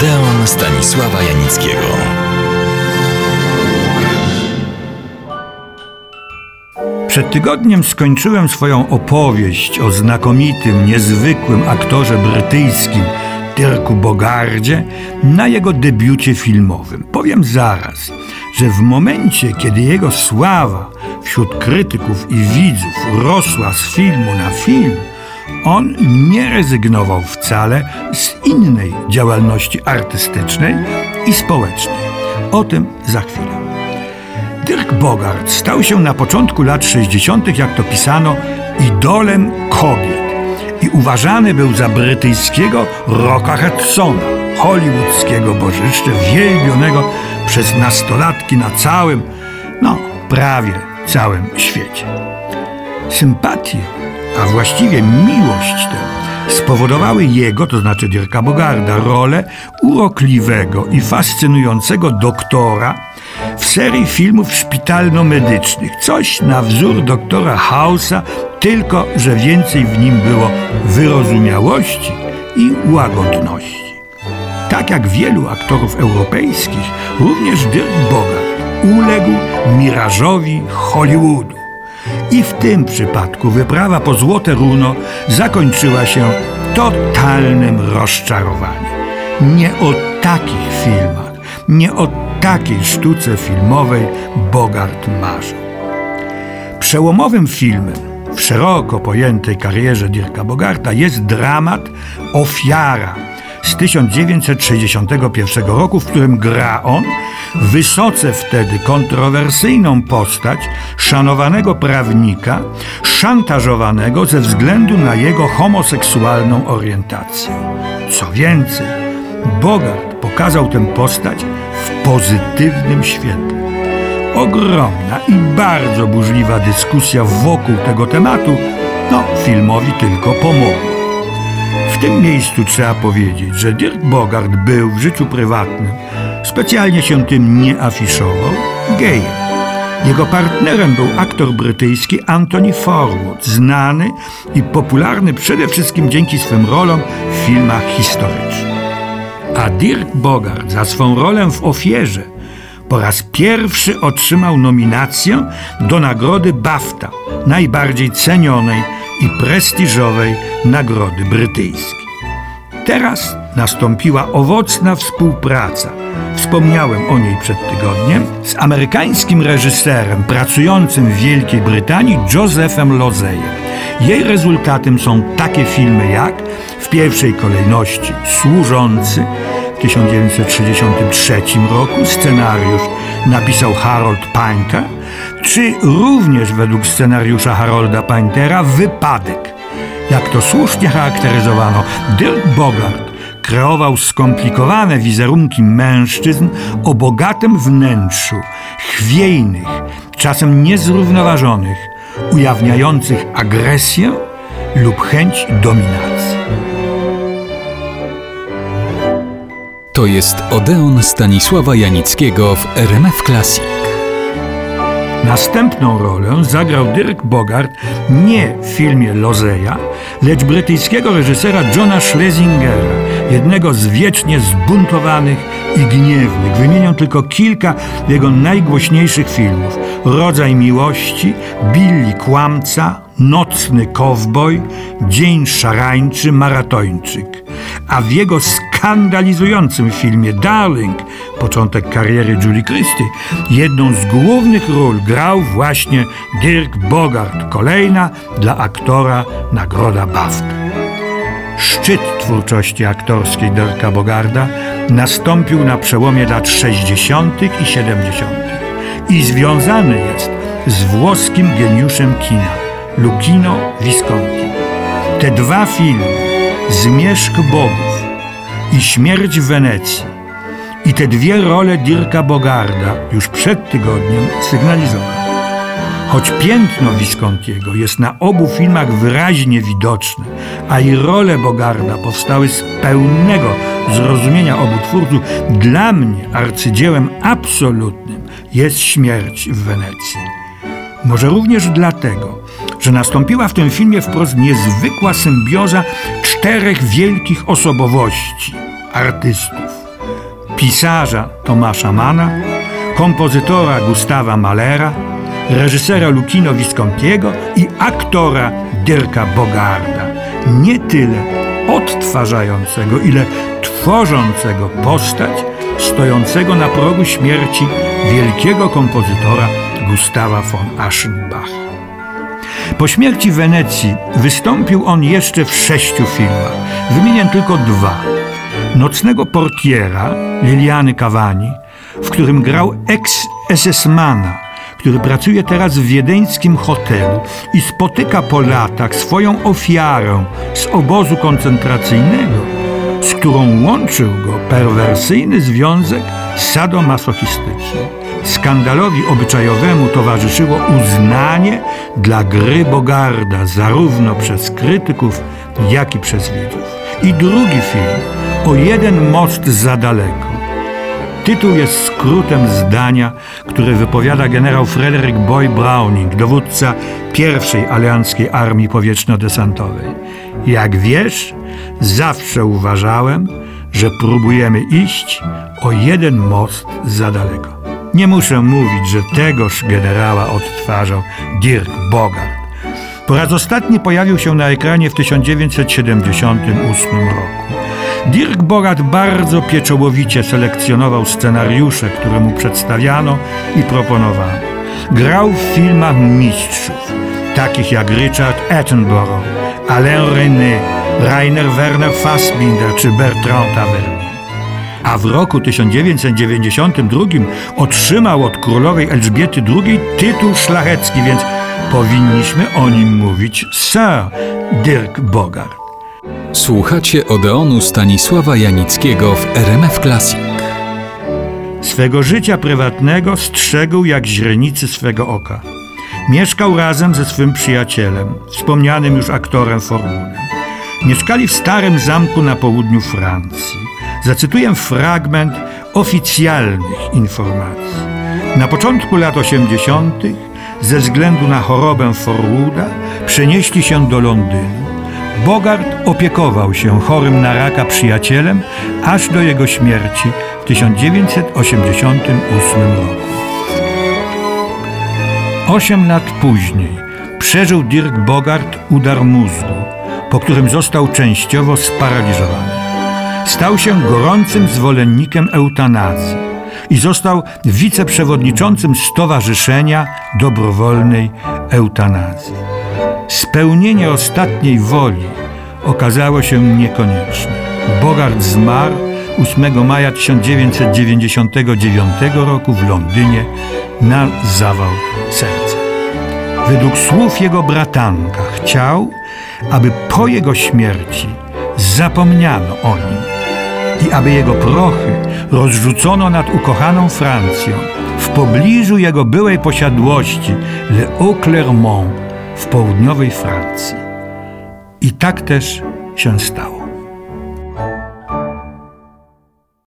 Odeon Stanisława Janickiego. Przed tygodniem skończyłem swoją opowieść o znakomitym, niezwykłym aktorze brytyjskim Dirku Bogardzie na jego debiucie filmowym. Powiem zaraz, że w momencie, kiedy jego sława wśród krytyków i widzów rosła z filmu na film, on nie rezygnował wcale z innej działalności artystycznej i społecznej. O tym za chwilę. Dirk Bogart stał się na początku lat 60., jak to pisano, idolem kobiet i uważany był za brytyjskiego Rocka Hudsona, hollywoodzkiego bożyszcze wielbionego przez nastolatki na całym, no prawie całym świecie. Sympatię a właściwie miłość tę spowodowały jego, to znaczy Dirka Bogarda, rolę urokliwego i fascynującego doktora w serii filmów szpitalno-medycznych. Coś na wzór doktora Hausa, tylko że więcej w nim było wyrozumiałości i łagodności. Tak jak wielu aktorów europejskich, również Dirk Bogart uległ mirażowi Hollywoodu. I w tym przypadku wyprawa po Złote Runo zakończyła się totalnym rozczarowaniem. Nie o takich filmach, nie o takiej sztuce filmowej Bogart marzył. Przełomowym filmem w szeroko pojętej karierze Dirka Bogarta jest dramat Ofiara z 1961 roku, w którym gra on wysoce wtedy kontrowersyjną postać szanowanego prawnika, szantażowanego ze względu na jego homoseksualną orientację. Co więcej, Bogart pokazał tę postać w pozytywnym świetle. Ogromna i bardzo burzliwa dyskusja wokół tego tematu, no, filmowi tylko pomogła. W tym miejscu trzeba powiedzieć, że Dirk Bogart był w życiu prywatnym, specjalnie się tym nie afiszował, gejem. Jego partnerem był aktor brytyjski Anthony Forwood, znany i popularny przede wszystkim dzięki swym rolom w filmach historycznych. A Dirk Bogart za swą rolę w ofierze po raz pierwszy otrzymał nominację do nagrody BAFTA, najbardziej cenionej i prestiżowej nagrody brytyjskiej. Teraz nastąpiła owocna współpraca. Wspomniałem o niej przed tygodniem z amerykańskim reżyserem pracującym w Wielkiej Brytanii Josephem Lozejem. Jej rezultatem są takie filmy jak w pierwszej kolejności Służący w 1963 roku scenariusz napisał Harold Pinter, czy również według scenariusza Harolda Paintera Wypadek. Jak to słusznie charakteryzowano, Dirk Bogart kreował skomplikowane wizerunki mężczyzn o bogatym wnętrzu, chwiejnych, czasem niezrównoważonych, ujawniających agresję lub chęć dominacji. To jest Odeon Stanisława Janickiego w RMF Classic. Następną rolę zagrał Dirk Bogart nie w filmie Lozeja, lecz brytyjskiego reżysera Johna Schlesingera, jednego z wiecznie zbuntowanych i gniewnych. Wymienię tylko kilka jego najgłośniejszych filmów. Rodzaj miłości, Billy Kłamca, Nocny Kowboj, Dzień Szarańczy, Maratończyk. A w jego skandalizującym filmie Darling, początek kariery Julie Christie, jedną z głównych ról grał właśnie Dirk Bogart. Kolejna dla aktora nagroda BAFTA. Szczyt twórczości aktorskiej Dirka Bogarda nastąpił na przełomie lat 60. i 70. i związany jest z włoskim geniuszem kina Lucchino Visconti. Te dwa filmy, Zmierzch Bogów i Śmierć w Wenecji te dwie role Dirka Bogarda już przed tygodniem sygnalizowały. Choć piętno Viscontiego jest na obu filmach wyraźnie widoczne, a i role Bogarda powstały z pełnego zrozumienia obu twórców, dla mnie arcydziełem absolutnym jest śmierć w Wenecji. Może również dlatego, że nastąpiła w tym filmie wprost niezwykła symbioza czterech wielkich osobowości artystów pisarza Tomasza Mana, kompozytora Gustawa Malera, reżysera Lukino Viscontiego i aktora Dirka Bogarda. Nie tyle odtwarzającego, ile tworzącego postać stojącego na progu śmierci wielkiego kompozytora Gustawa von Aschenbach. Po śmierci w Wenecji wystąpił on jeszcze w sześciu filmach. Wymienię tylko dwa. Nocnego portiera Liliany Cavani, w którym grał ex-SS-mana, który pracuje teraz w wiedeńskim hotelu i spotyka po latach swoją ofiarę z obozu koncentracyjnego, z którą łączył go perwersyjny związek sadomasochistyczny. Skandalowi obyczajowemu towarzyszyło uznanie dla gry Bogarda zarówno przez krytyków, jak i przez widzów. I drugi film, o jeden most za daleko. Tytuł jest skrótem zdania, które wypowiada generał Frederick Boy Browning, dowódca pierwszej alianckiej armii powietrzno-desantowej. Jak wiesz, zawsze uważałem, że próbujemy iść o jeden most za daleko. Nie muszę mówić, że tegoż generała odtwarzał Dirk Bogart. Po raz ostatni pojawił się na ekranie w 1978 roku. Dirk Bogart bardzo pieczołowicie selekcjonował scenariusze, które mu przedstawiano i proponowano. Grał w filmach mistrzów, takich jak Richard Attenborough, Alain René, Rainer Werner Fassbinder czy Bertrand Tavernier. A w roku 1992 otrzymał od królowej Elżbiety II tytuł szlachecki, więc powinniśmy o nim mówić Sir Dirk Bogart. Słuchacie Odeonu Stanisława Janickiego w RMF Classic. Swego życia prywatnego strzegł jak źrenicy swego oka. Mieszkał razem ze swym przyjacielem, wspomnianym już aktorem Formunem. Mieszkali w starym zamku na południu Francji. Zacytuję fragment oficjalnych informacji. Na początku lat 80. ze względu na chorobę Forwooda przenieśli się do Londynu. Bogart opiekował się chorym na raka przyjacielem aż do jego śmierci w 1988 roku. Osiem lat później przeżył Dirk Bogart udar mózgu, po którym został częściowo sparaliżowany. Stał się gorącym zwolennikiem eutanazji i został wiceprzewodniczącym Stowarzyszenia Dobrowolnej Eutanazji. Spełnienie ostatniej woli okazało się niekonieczne. Bogart zmarł 8 maja 1999 roku w Londynie na zawał serca. Według słów jego bratanka chciał, aby po jego śmierci zapomniano o nim i aby jego prochy rozrzucono nad ukochaną Francją w pobliżu jego byłej posiadłości Le Haut-Clermont w południowej Francji. I tak też się stało.